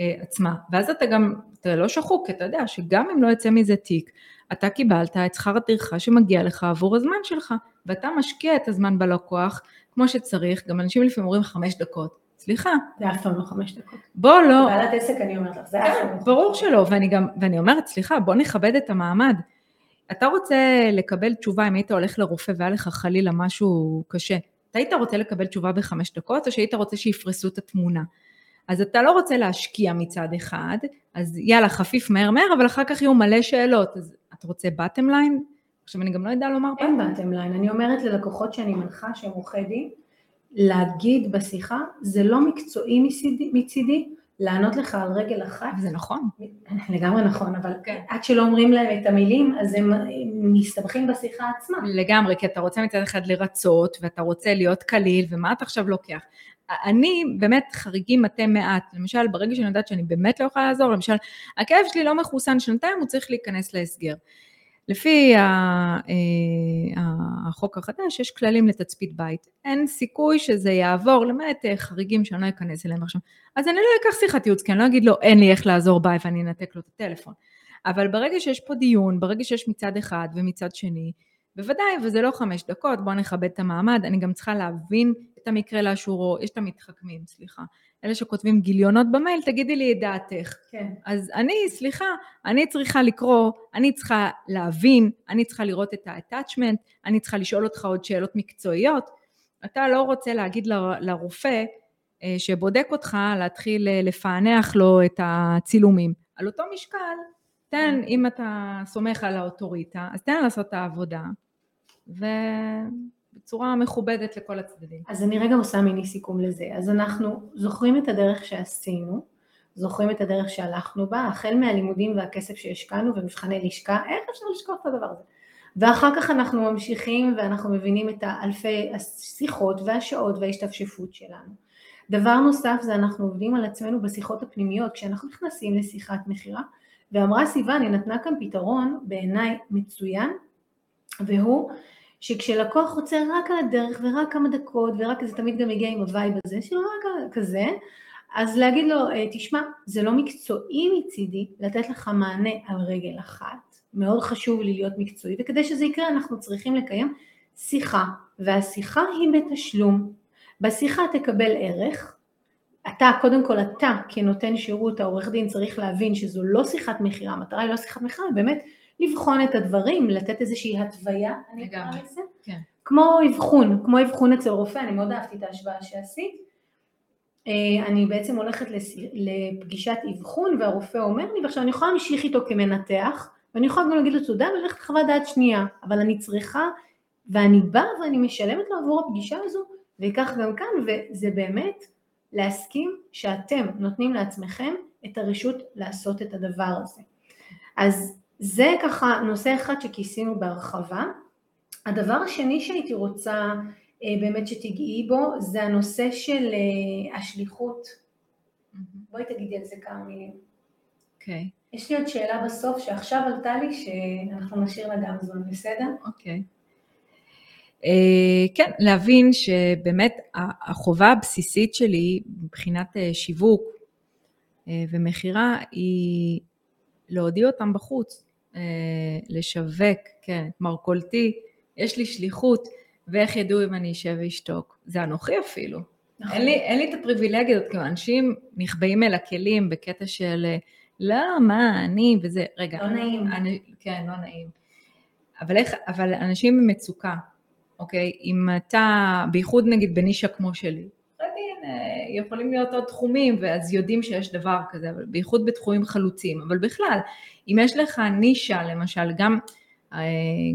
אה, עצמה. ואז אתה גם, אתה לא שחוק, כי אתה יודע שגם אם לא יוצא מזה תיק, אתה קיבלת את שכר הטרחה שמגיע לך עבור הזמן שלך, ואתה משקיע את הזמן בלקוח כמו שצריך, גם אנשים לפעמים אומרים חמש דקות. סליחה. זה אף פעם לא חמש דקות. בוא לא. בעלת עסק אני אומרת לך, זה אף פעם לא. ברור שלא, ואני גם, ואני אומרת, סליחה, בוא נכבד את המעמד. אתה רוצה לקבל תשובה אם היית הולך לרופא והיה לך חלילה משהו קשה, אתה היית רוצה לקבל תשובה בחמש דקות, או שהיית רוצה שיפרסו את התמונה? אז אתה לא רוצה להשקיע מצד אחד, אז יאללה, חפיף מהר מהר, אבל אחר כך יהיו מלא שאלות. אז אתה רוצה bottom line? עכשיו אני גם לא יודעה לומר... אין bottom line, אני אומרת ללקוחות שאני מנחה שהם עורכי דין, להגיד בשיחה, זה לא מקצועי מצידי, מצידי לענות לך על רגל אחת. זה נכון. לגמרי נכון, אבל כן. עד שלא אומרים להם את המילים, אז הם מסתבכים בשיחה עצמה. לגמרי, כי אתה רוצה מצד אחד לרצות, ואתה רוצה להיות קליל, ומה אתה עכשיו לוקח? אני באמת חריגים מטה מעט, למשל ברגע שאני יודעת שאני באמת לא יכולה לעזור, למשל הכאב שלי לא מחוסן שנתיים, הוא צריך להיכנס להסגר. לפי אה, החוק החדש יש כללים לתצפית בית, אין סיכוי שזה יעבור למעט אה, חריגים שאני לא אכנס אליהם עכשיו, אז אני לא אקח שיחת ייעוץ כי אני לא אגיד לו אין לי איך לעזור בי ואני אנתק לו את הטלפון, אבל ברגע שיש פה דיון, ברגע שיש מצד אחד ומצד שני, בוודאי, וזה לא חמש דקות, בואו נכבד את המעמד, אני גם צריכה להבין את המקרה לאשורו, יש את המתחכמים, סליחה. אלה שכותבים גיליונות במייל, תגידי לי את דעתך. כן. אז אני, סליחה, אני צריכה לקרוא, אני צריכה להבין, אני צריכה לראות את ה-attachment, אני צריכה לשאול אותך עוד שאלות מקצועיות. אתה לא רוצה להגיד ל- לרופא אה, שבודק אותך, להתחיל אה, לפענח לו את הצילומים. על אותו משקל, תן. אם אתה סומך על האוטוריטה, אז תן לעשות את העבודה, ו... בצורה מכובדת לכל הצדדים. אז אני רגע עושה מיני סיכום לזה. אז אנחנו זוכרים את הדרך שעשינו, זוכרים את הדרך שהלכנו בה, החל מהלימודים והכסף שהשקענו ומבחני לשכה, איך אפשר לשכוח את הדבר הזה? ואחר כך אנחנו ממשיכים ואנחנו מבינים את האלפי השיחות והשעות וההשתפשפות שלנו. דבר נוסף זה אנחנו עובדים על עצמנו בשיחות הפנימיות, כשאנחנו נכנסים לשיחת מכירה, ואמרה סיוון, היא נתנה כאן פתרון בעיניי מצוין, והוא שכשלקוח רוצה רק על הדרך ורק כמה דקות ורק זה תמיד גם מגיע עם הווייב הזה, שהוא רק כזה, אז להגיד לו, אה, תשמע, זה לא מקצועי מצידי לתת לך מענה על רגל אחת, מאוד חשוב לי להיות מקצועי, וכדי שזה יקרה אנחנו צריכים לקיים שיחה, והשיחה היא בתשלום. בשיחה תקבל ערך, אתה, קודם כל אתה כנותן שירות, העורך דין צריך להבין שזו לא שיחת מכירה, המטרה היא לא שיחת מכירה, באמת לבחון את הדברים, לתת איזושהי התוויה, אני אקרא לזה, כן. כמו אבחון, כמו אבחון אצל רופא, אני מאוד אהבתי את ההשוואה שעשית. אה, אני בעצם הולכת לפגישת אבחון והרופא אומר לי, ועכשיו אני יכולה להמשיך איתו כמנתח, ואני יכולה גם להגיד לו תודה וללכת לחוות דעת שנייה, אבל אני צריכה, ואני באה ואני משלמת לו עבור הפגישה הזו, וכך גם כאן, וזה באמת להסכים שאתם נותנים לעצמכם את הרשות לעשות את הדבר הזה. אז זה ככה נושא אחד שכיסינו בהרחבה. הדבר השני שהייתי רוצה אה, באמת שתיגעי בו זה הנושא של אה, השליחות. בואי תגידי על זה כמה מילים. אוקיי. Okay. יש לי עוד שאלה בסוף שעכשיו עלתה לי שאנחנו נשאיר לה גם זמן, בסדר? אוקיי. Okay. אה, כן, להבין שבאמת החובה הבסיסית שלי מבחינת שיווק אה, ומכירה היא להודיע אותם בחוץ, לשווק, כן, מרכולתי, יש לי שליחות, ואיך ידעו אם אני אשב ואשתוק? זה אנוכי אפילו. נכון. אין, לי, אין לי את הפריבילגיה הזאת, כאילו אנשים נחבאים אל הכלים בקטע של לא, מה, אני וזה, רגע. לא נעים. אני, כן, לא נעים. אבל, איך, אבל אנשים במצוקה, אוקיי? אם אתה, בייחוד נגיד בנישה כמו שלי, יכולים להיות עוד תחומים, ואז יודעים שיש דבר כזה, אבל בייחוד בתחומים חלוצים. אבל בכלל, אם יש לך נישה, למשל, גם, אה,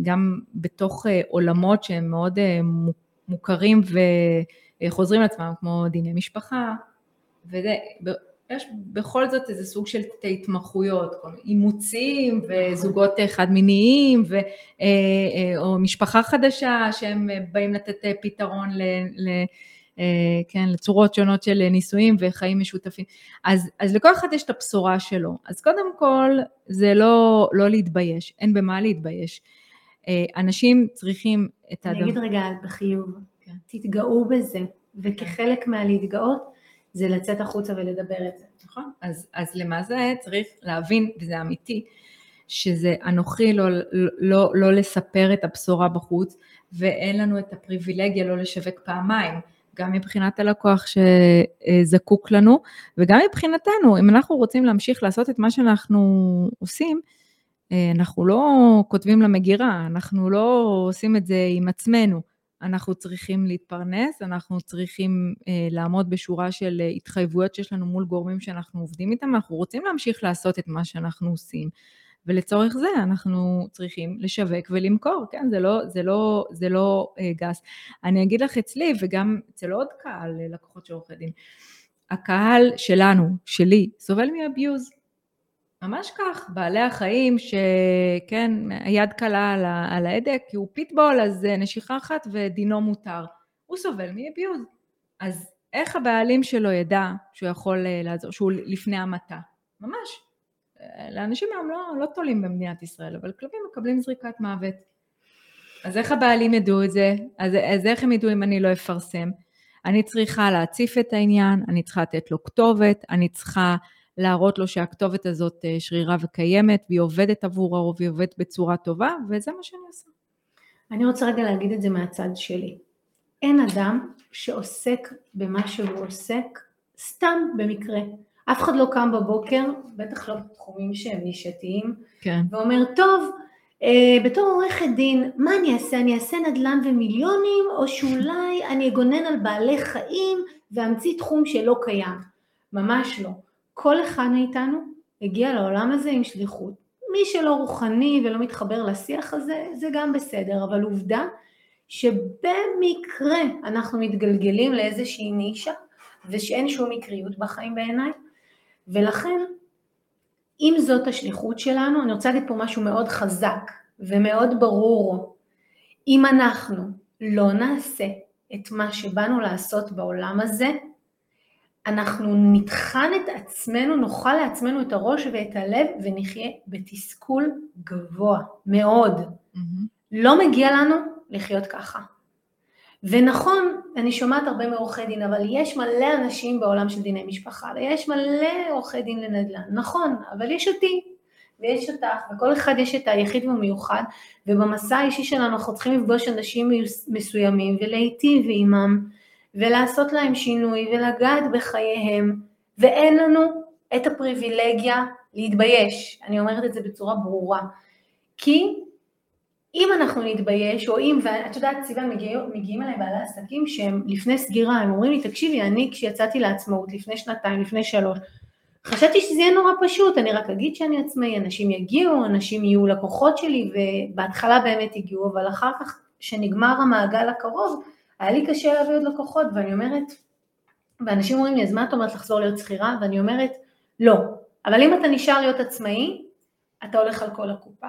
גם בתוך אה, עולמות שהם מאוד אה, מוכרים וחוזרים לעצמם, כמו דיני משפחה, וזה, יש בכל זאת איזה סוג של התמחויות, אימוצים וזוגות חד מיניים ו, אה, אה, או משפחה חדשה שהם באים לתת פתרון ל, ל, אה, כן, לצורות שונות של נישואים וחיים משותפים. אז, אז לכל אחד יש את הבשורה שלו. אז קודם כל זה לא, לא להתבייש, אין במה להתבייש. אנשים צריכים את הדבר... אני אגיד רגע בחיוב, כן. תתגאו בזה, וכחלק מהלהתגאות זה לצאת החוצה ולדבר את זה. נכון. אז, אז למה זה צריך להבין, וזה אמיתי, שזה אנוכי לא, לא, לא לספר את הבשורה בחוץ, ואין לנו את הפריבילגיה לא לשווק פעמיים, גם מבחינת הלקוח שזקוק לנו, וגם מבחינתנו, אם אנחנו רוצים להמשיך לעשות את מה שאנחנו עושים, אנחנו לא כותבים למגירה, אנחנו לא עושים את זה עם עצמנו. אנחנו צריכים להתפרנס, אנחנו צריכים אה, לעמוד בשורה של אה, התחייבויות שיש לנו מול גורמים שאנחנו עובדים איתם, אנחנו רוצים להמשיך לעשות את מה שאנחנו עושים. ולצורך זה אנחנו צריכים לשווק ולמכור, כן? זה לא, זה לא, זה לא אה, גס. אני אגיד לך אצלי, וגם אצל עוד קהל, אה, לקוחות של עורכי דין, הקהל שלנו, שלי, סובל מאביוז. ממש כך, בעלי החיים שכן, היד קלה על, על ההדק, כי הוא פיטבול, אז נשיכה אחת ודינו מותר. הוא סובל מאביוז. אז איך הבעלים שלו ידע שהוא יכול אה, לעזור, שהוא לפני המתה? ממש. לאנשים היום לא, לא תולים במדינת ישראל, אבל כלבים מקבלים זריקת מוות. אז איך הבעלים ידעו את זה? אז, אז איך הם ידעו אם אני לא אפרסם? אני צריכה להציף את העניין, אני צריכה לתת לו כתובת, אני צריכה להראות לו שהכתובת הזאת אה, שרירה וקיימת, והיא עובדת עבורו, והיא עובדת בצורה טובה, וזה מה שאני עושה. אני רוצה רגע להגיד את זה מהצד שלי. אין אדם שעוסק במה שהוא עוסק סתם במקרה. אף אחד לא קם בבוקר, בטח לא בתחומים שהם נישתיים, כן. ואומר, טוב, אה, בתור עורכת דין, מה אני אעשה? אני אעשה נדל"ן ומיליונים, או שאולי אני אגונן על בעלי חיים ואמציא תחום שלא קיים. ממש לא. כל אחד מאיתנו הגיע לעולם הזה עם שליחות. מי שלא רוחני ולא מתחבר לשיח הזה, זה גם בסדר, אבל עובדה שבמקרה אנחנו מתגלגלים לאיזושהי נישה ושאין שום מקריות בחיים בעיניי, ולכן אם זאת השליחות שלנו, אני רוצה להגיד פה משהו מאוד חזק ומאוד ברור, אם אנחנו לא נעשה את מה שבאנו לעשות בעולם הזה, אנחנו נטחן את עצמנו, נאכל לעצמנו את הראש ואת הלב ונחיה בתסכול גבוה מאוד. Mm-hmm. לא מגיע לנו לחיות ככה. ונכון, אני שומעת הרבה מעורכי דין, אבל יש מלא אנשים בעולם של דיני משפחה, ויש מלא עורכי דין לנדל"ן, נכון, אבל יש אותי, ויש אותך, וכל אחד יש את היחיד והמיוחד, ובמסע האישי שלנו אנחנו צריכים לפגוש אנשים מסוימים ולהיטיב עימם, ולעשות להם שינוי ולגעת בחייהם, ואין לנו את הפריבילגיה להתבייש, אני אומרת את זה בצורה ברורה, כי אם אנחנו נתבייש, או אם, ואת יודעת, סיוון, מגיעים, מגיעים אליי בעלי עסקים שהם לפני סגירה, הם אומרים לי, תקשיבי, אני כשיצאתי לעצמאות לפני שנתיים, לפני שלוש, חשבתי שזה יהיה נורא פשוט, אני רק אגיד שאני עצמאי, אנשים יגיעו, אנשים יהיו לקוחות שלי, ובהתחלה באמת הגיעו, אבל אחר כך, כשנגמר המעגל הקרוב, היה לי קשה להביא עוד לקוחות, ואני אומרת, ואנשים אומרים לי, אז מה את אומרת לחזור להיות שכירה? ואני אומרת, לא. אבל אם אתה נשאר להיות עצמאי, אתה הולך על כל הקופה.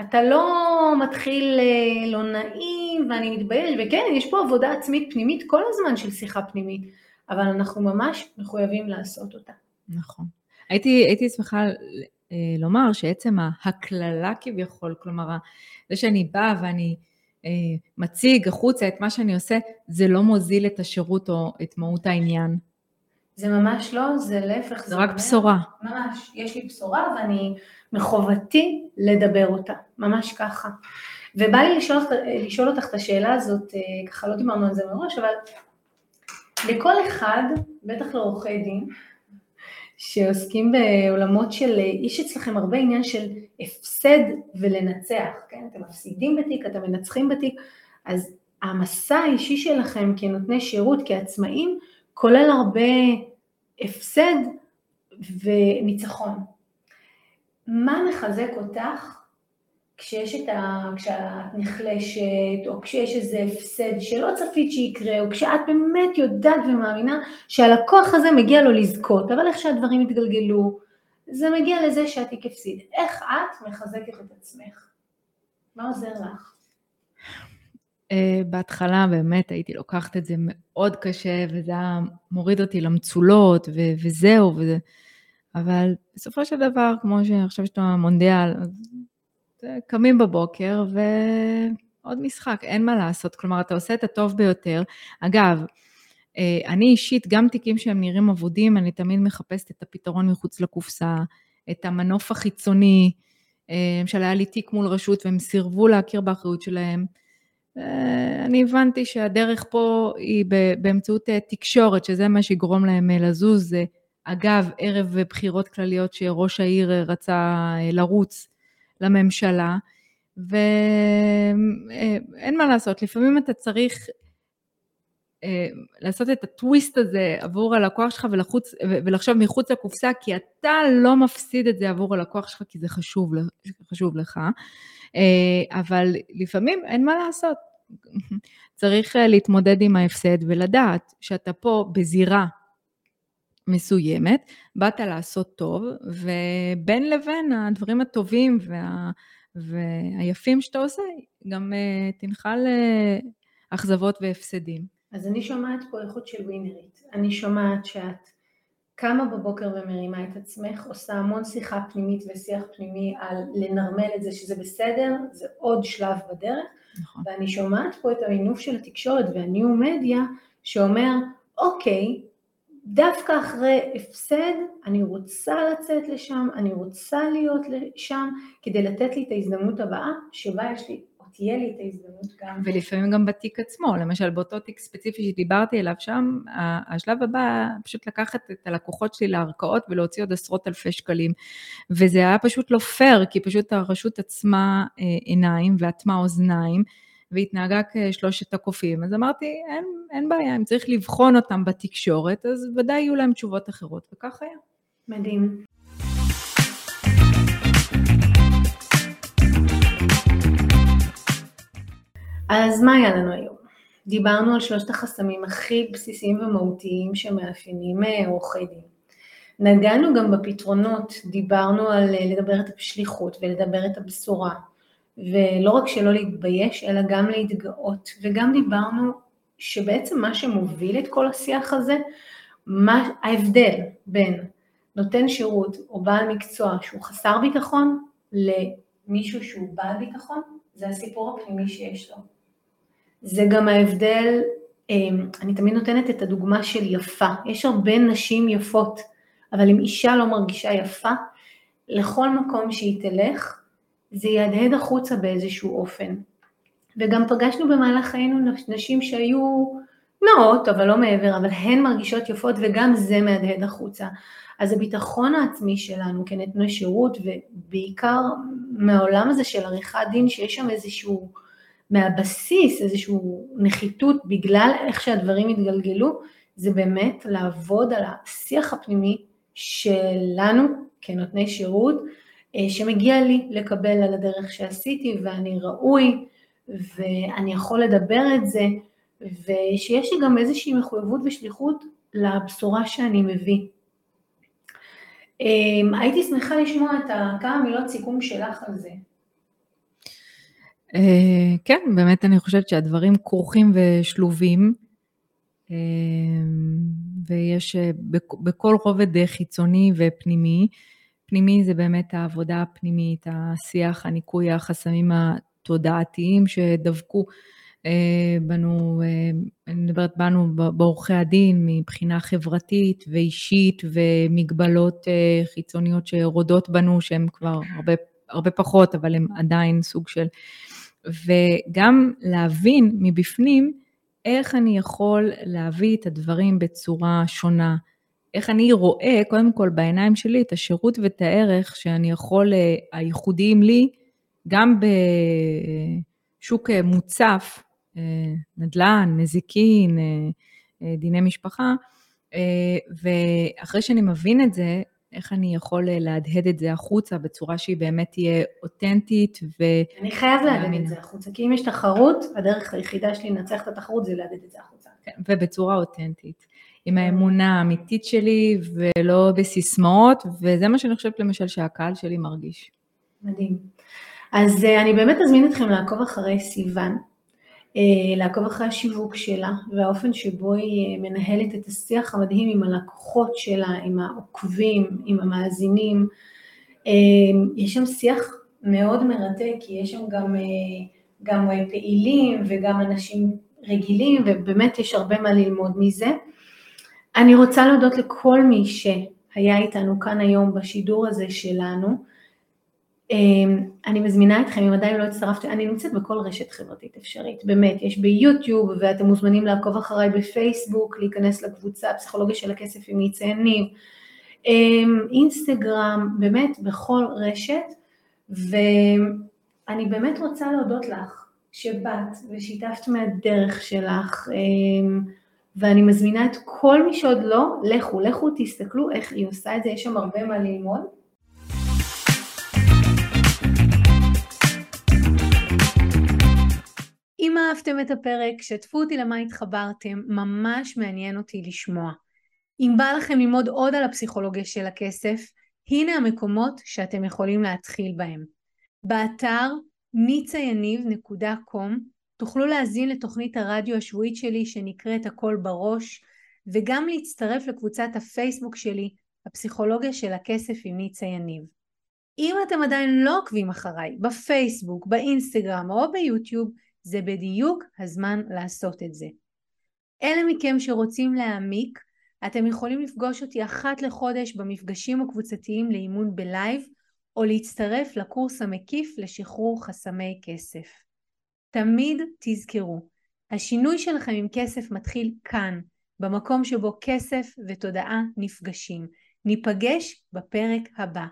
אתה לא מתחיל אה, לא נעים ואני מתבייש, וכן, יש פה עבודה עצמית פנימית כל הזמן של שיחה פנימית, אבל אנחנו ממש מחויבים לעשות אותה. נכון. הייתי, הייתי שמחה אה, לומר שעצם ההקללה כביכול, כלומר, זה שאני באה ואני מציג החוצה את מה שאני עושה, זה לא מוזיל את השירות או את מהות העניין. זה ממש לא, זה להפך. זה רק אומר, בשורה. ממש, יש לי בשורה ואני, מחובתי לדבר אותה, ממש ככה. ובא לי לשאול, לשאול אותך את השאלה הזאת, ככה לא דיברנו על זה מראש, אבל לכל אחד, בטח לעורכי דין, שעוסקים בעולמות של, יש אצלכם הרבה עניין של הפסד ולנצח, כן? אתם מפסידים בתיק, אתם מנצחים בתיק, אז המסע האישי שלכם כנותני שירות, כעצמאים, כולל הרבה הפסד וניצחון. מה מחזק אותך כשיש את ה... כשאת נחלשת, או כשיש איזה הפסד שלא צפית שיקרה, או כשאת באמת יודעת ומאמינה שהלקוח הזה מגיע לו לזכות, אבל איך שהדברים התגלגלו, זה מגיע לזה שהתיק הפסיד. איך את מחזקת את עצמך? מה עוזר לך? אה, בהתחלה באמת הייתי לוקחת את זה מאוד קשה, וזה היה מוריד אותי למצולות, וזהו, וזה... אבל בסופו של דבר, כמו שעכשיו יש את המונדיאל, קמים בבוקר ועוד משחק, אין מה לעשות. כלומר, אתה עושה את הטוב ביותר. אגב, אה, אני אישית, גם תיקים שהם נראים אבודים, אני תמיד מחפשת את הפתרון מחוץ לקופסה, את המנוף החיצוני, אה, למשל היה לי תיק מול רשות והם סירבו להכיר באחריות שלהם. אה, אני הבנתי שהדרך פה היא באמצעות תקשורת, שזה מה שיגרום להם לזוז. אגב, ערב בחירות כלליות שראש העיר רצה לרוץ, לממשלה, ואין מה לעשות, לפעמים אתה צריך אה, לעשות את הטוויסט הזה עבור הלקוח שלך ולחוץ, ולחשוב מחוץ לקופסה, כי אתה לא מפסיד את זה עבור הלקוח שלך, כי זה חשוב, חשוב לך, אה, אבל לפעמים אין מה לעשות. צריך אה, להתמודד עם ההפסד ולדעת שאתה פה בזירה מסוימת, באת לעשות טוב, ובין לבין הדברים הטובים וה, והיפים שאתה עושה, גם uh, תנחל uh, והפסדים. אז אני שומעת פה איכות של ווינרית. אני שומעת שאת קמה בבוקר ומרימה את עצמך, עושה המון שיחה פנימית ושיח פנימי על לנרמל את זה שזה בסדר, זה עוד שלב בדרך, נכון. ואני שומעת פה את המינוף של התקשורת והניו-מדיה שאומר, אוקיי, דווקא אחרי הפסד, אני רוצה לצאת לשם, אני רוצה להיות שם, כדי לתת לי את ההזדמנות הבאה, שבה יש לי, או תהיה לי את ההזדמנות גם. ולפעמים גם בתיק עצמו, למשל באותו תיק ספציפי שדיברתי עליו שם, השלב הבא, פשוט לקחת את הלקוחות שלי לערכאות ולהוציא עוד עשרות אלפי שקלים. וזה היה פשוט לא פייר, כי פשוט הרשות עצמה אה, עיניים ואטמה אוזניים. והתנהגה כשלושת הקופים, אז אמרתי, אין, אין בעיה, אם צריך לבחון אותם בתקשורת, אז ודאי יהיו להם תשובות אחרות, וכך היה. מדהים. אז מה היה לנו היום? דיברנו על שלושת החסמים הכי בסיסיים ומהותיים שמאפיינים אה, עורכי דין. נגענו גם בפתרונות, דיברנו על אה, לדבר את השליחות ולדבר את הבשורה, ולא רק שלא להתבייש, אלא גם להתגאות. וגם דיברנו שבעצם מה שמוביל את כל השיח הזה, מה ההבדל בין נותן שירות או בעל מקצוע שהוא חסר ביטחון למישהו שהוא בעל ביטחון, זה הסיפור הפנימי שיש לו. זה גם ההבדל, אמ, אני תמיד נותנת את הדוגמה של יפה. יש הרבה נשים יפות, אבל אם אישה לא מרגישה יפה, לכל מקום שהיא תלך, זה יהדהד החוצה באיזשהו אופן. וגם פגשנו במהלך חיינו נשים שהיו נאות, אבל לא מעבר, אבל הן מרגישות יפות וגם זה מהדהד החוצה. אז הביטחון העצמי שלנו כנתני שירות, ובעיקר מהעולם הזה של עריכת דין, שיש שם איזשהו, מהבסיס, איזושהי נחיתות בגלל איך שהדברים התגלגלו, זה באמת לעבוד על השיח הפנימי שלנו כנותני שירות, שמגיע לי לקבל על הדרך שעשיתי ואני ראוי ואני יכול לדבר את זה ושיש לי גם איזושהי מחויבות ושליחות לבשורה שאני מביא. אה, הייתי שמחה לשמוע את כמה מילות סיכום שלך על זה. אה, כן, באמת אני חושבת שהדברים כרוכים ושלובים, ויש בכל רובד חיצוני ופנימי, פנימי זה באמת העבודה הפנימית, השיח, הניקוי, החסמים תודעתיים שדבקו אה, בנו, אה, אני מדברת בנו בעורכי הדין מבחינה חברתית ואישית ומגבלות אה, חיצוניות שרודות בנו שהן כבר הרבה, הרבה פחות אבל הן עדיין סוג של וגם להבין מבפנים איך אני יכול להביא את הדברים בצורה שונה, איך אני רואה קודם כל בעיניים שלי את השירות ואת הערך שאני יכול, הייחודיים לי, גם בשוק מוצף אה, נדל"ן, נזיקין, אה, אה, דיני משפחה, ואחרי שאני מבין את זה, איך אני יכול להדהד את זה החוצה בצורה שהיא באמת תהיה אותנטית ו... אני חייב להדהד את זה החוצה, כי אם יש תחרות, הדרך היחידה שלי לנצח את התחרות זה להדהד את זה החוצה. כן, ובצורה אותנטית, עם האמונה האמיתית שלי ולא בסיסמאות, וזה מה שאני חושבת למשל שהקהל שלי מרגיש. מדהים. אז אני באמת אזמין אתכם לעקוב אחרי סיוון. אה, לעקוב אחרי השיווק שלה והאופן שבו היא אה, מנהלת את השיח המדהים עם הלקוחות שלה, עם העוקבים, עם המאזינים. אה, יש שם שיח מאוד מרתק, כי יש שם גם, גם פעילים וגם אנשים רגילים, ובאמת יש הרבה מה ללמוד מזה. אני רוצה להודות לכל מי שהיה איתנו כאן היום בשידור הזה שלנו. אמ, אני מזמינה אתכם, אם עדיין לא הצטרפתם, אני נמצאת בכל רשת חברתית אפשרית, באמת, יש ביוטיוב ואתם מוזמנים לעקוב אחריי בפייסבוק, להיכנס לקבוצה פסיכולוגיה של הכסף עם יניב, אמ, אינסטגרם, באמת בכל רשת, ואני באמת רוצה להודות לך שבאת ושיתפת מהדרך שלך, אמ, ואני מזמינה את כל מי שעוד לא, לכו, לכו תסתכלו איך היא עושה את זה, יש שם הרבה מה ללמוד. אם אהבתם את הפרק, שתפו אותי למה התחברתם, ממש מעניין אותי לשמוע. אם בא לכם ללמוד עוד על הפסיכולוגיה של הכסף, הנה המקומות שאתם יכולים להתחיל בהם. באתר ניצayניב.com תוכלו להזין לתוכנית הרדיו השבועית שלי שנקראת הכל בראש, וגם להצטרף לקבוצת הפייסבוק שלי, הפסיכולוגיה של הכסף עם ניצה יניב. אם אתם עדיין לא עוקבים אחריי בפייסבוק, באינסטגרם או ביוטיוב, זה בדיוק הזמן לעשות את זה. אלה מכם שרוצים להעמיק, אתם יכולים לפגוש אותי אחת לחודש במפגשים הקבוצתיים לאימון בלייב, או להצטרף לקורס המקיף לשחרור חסמי כסף. תמיד תזכרו, השינוי שלכם עם כסף מתחיל כאן, במקום שבו כסף ותודעה נפגשים. ניפגש בפרק הבא.